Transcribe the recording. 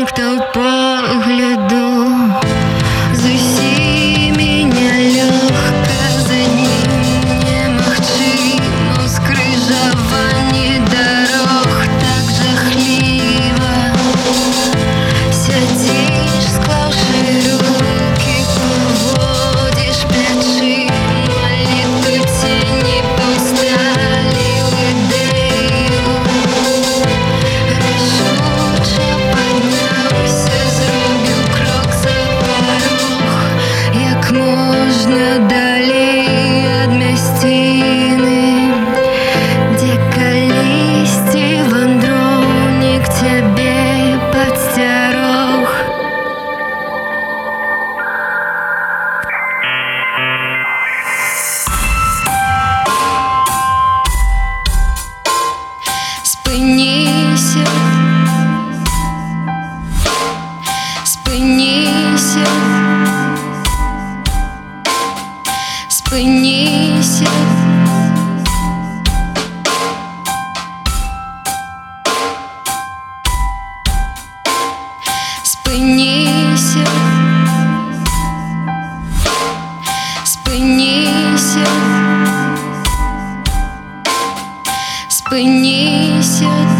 шараді пунктаў погляду зусім спыніся. Спыніся, спыніся, спыніся, дурны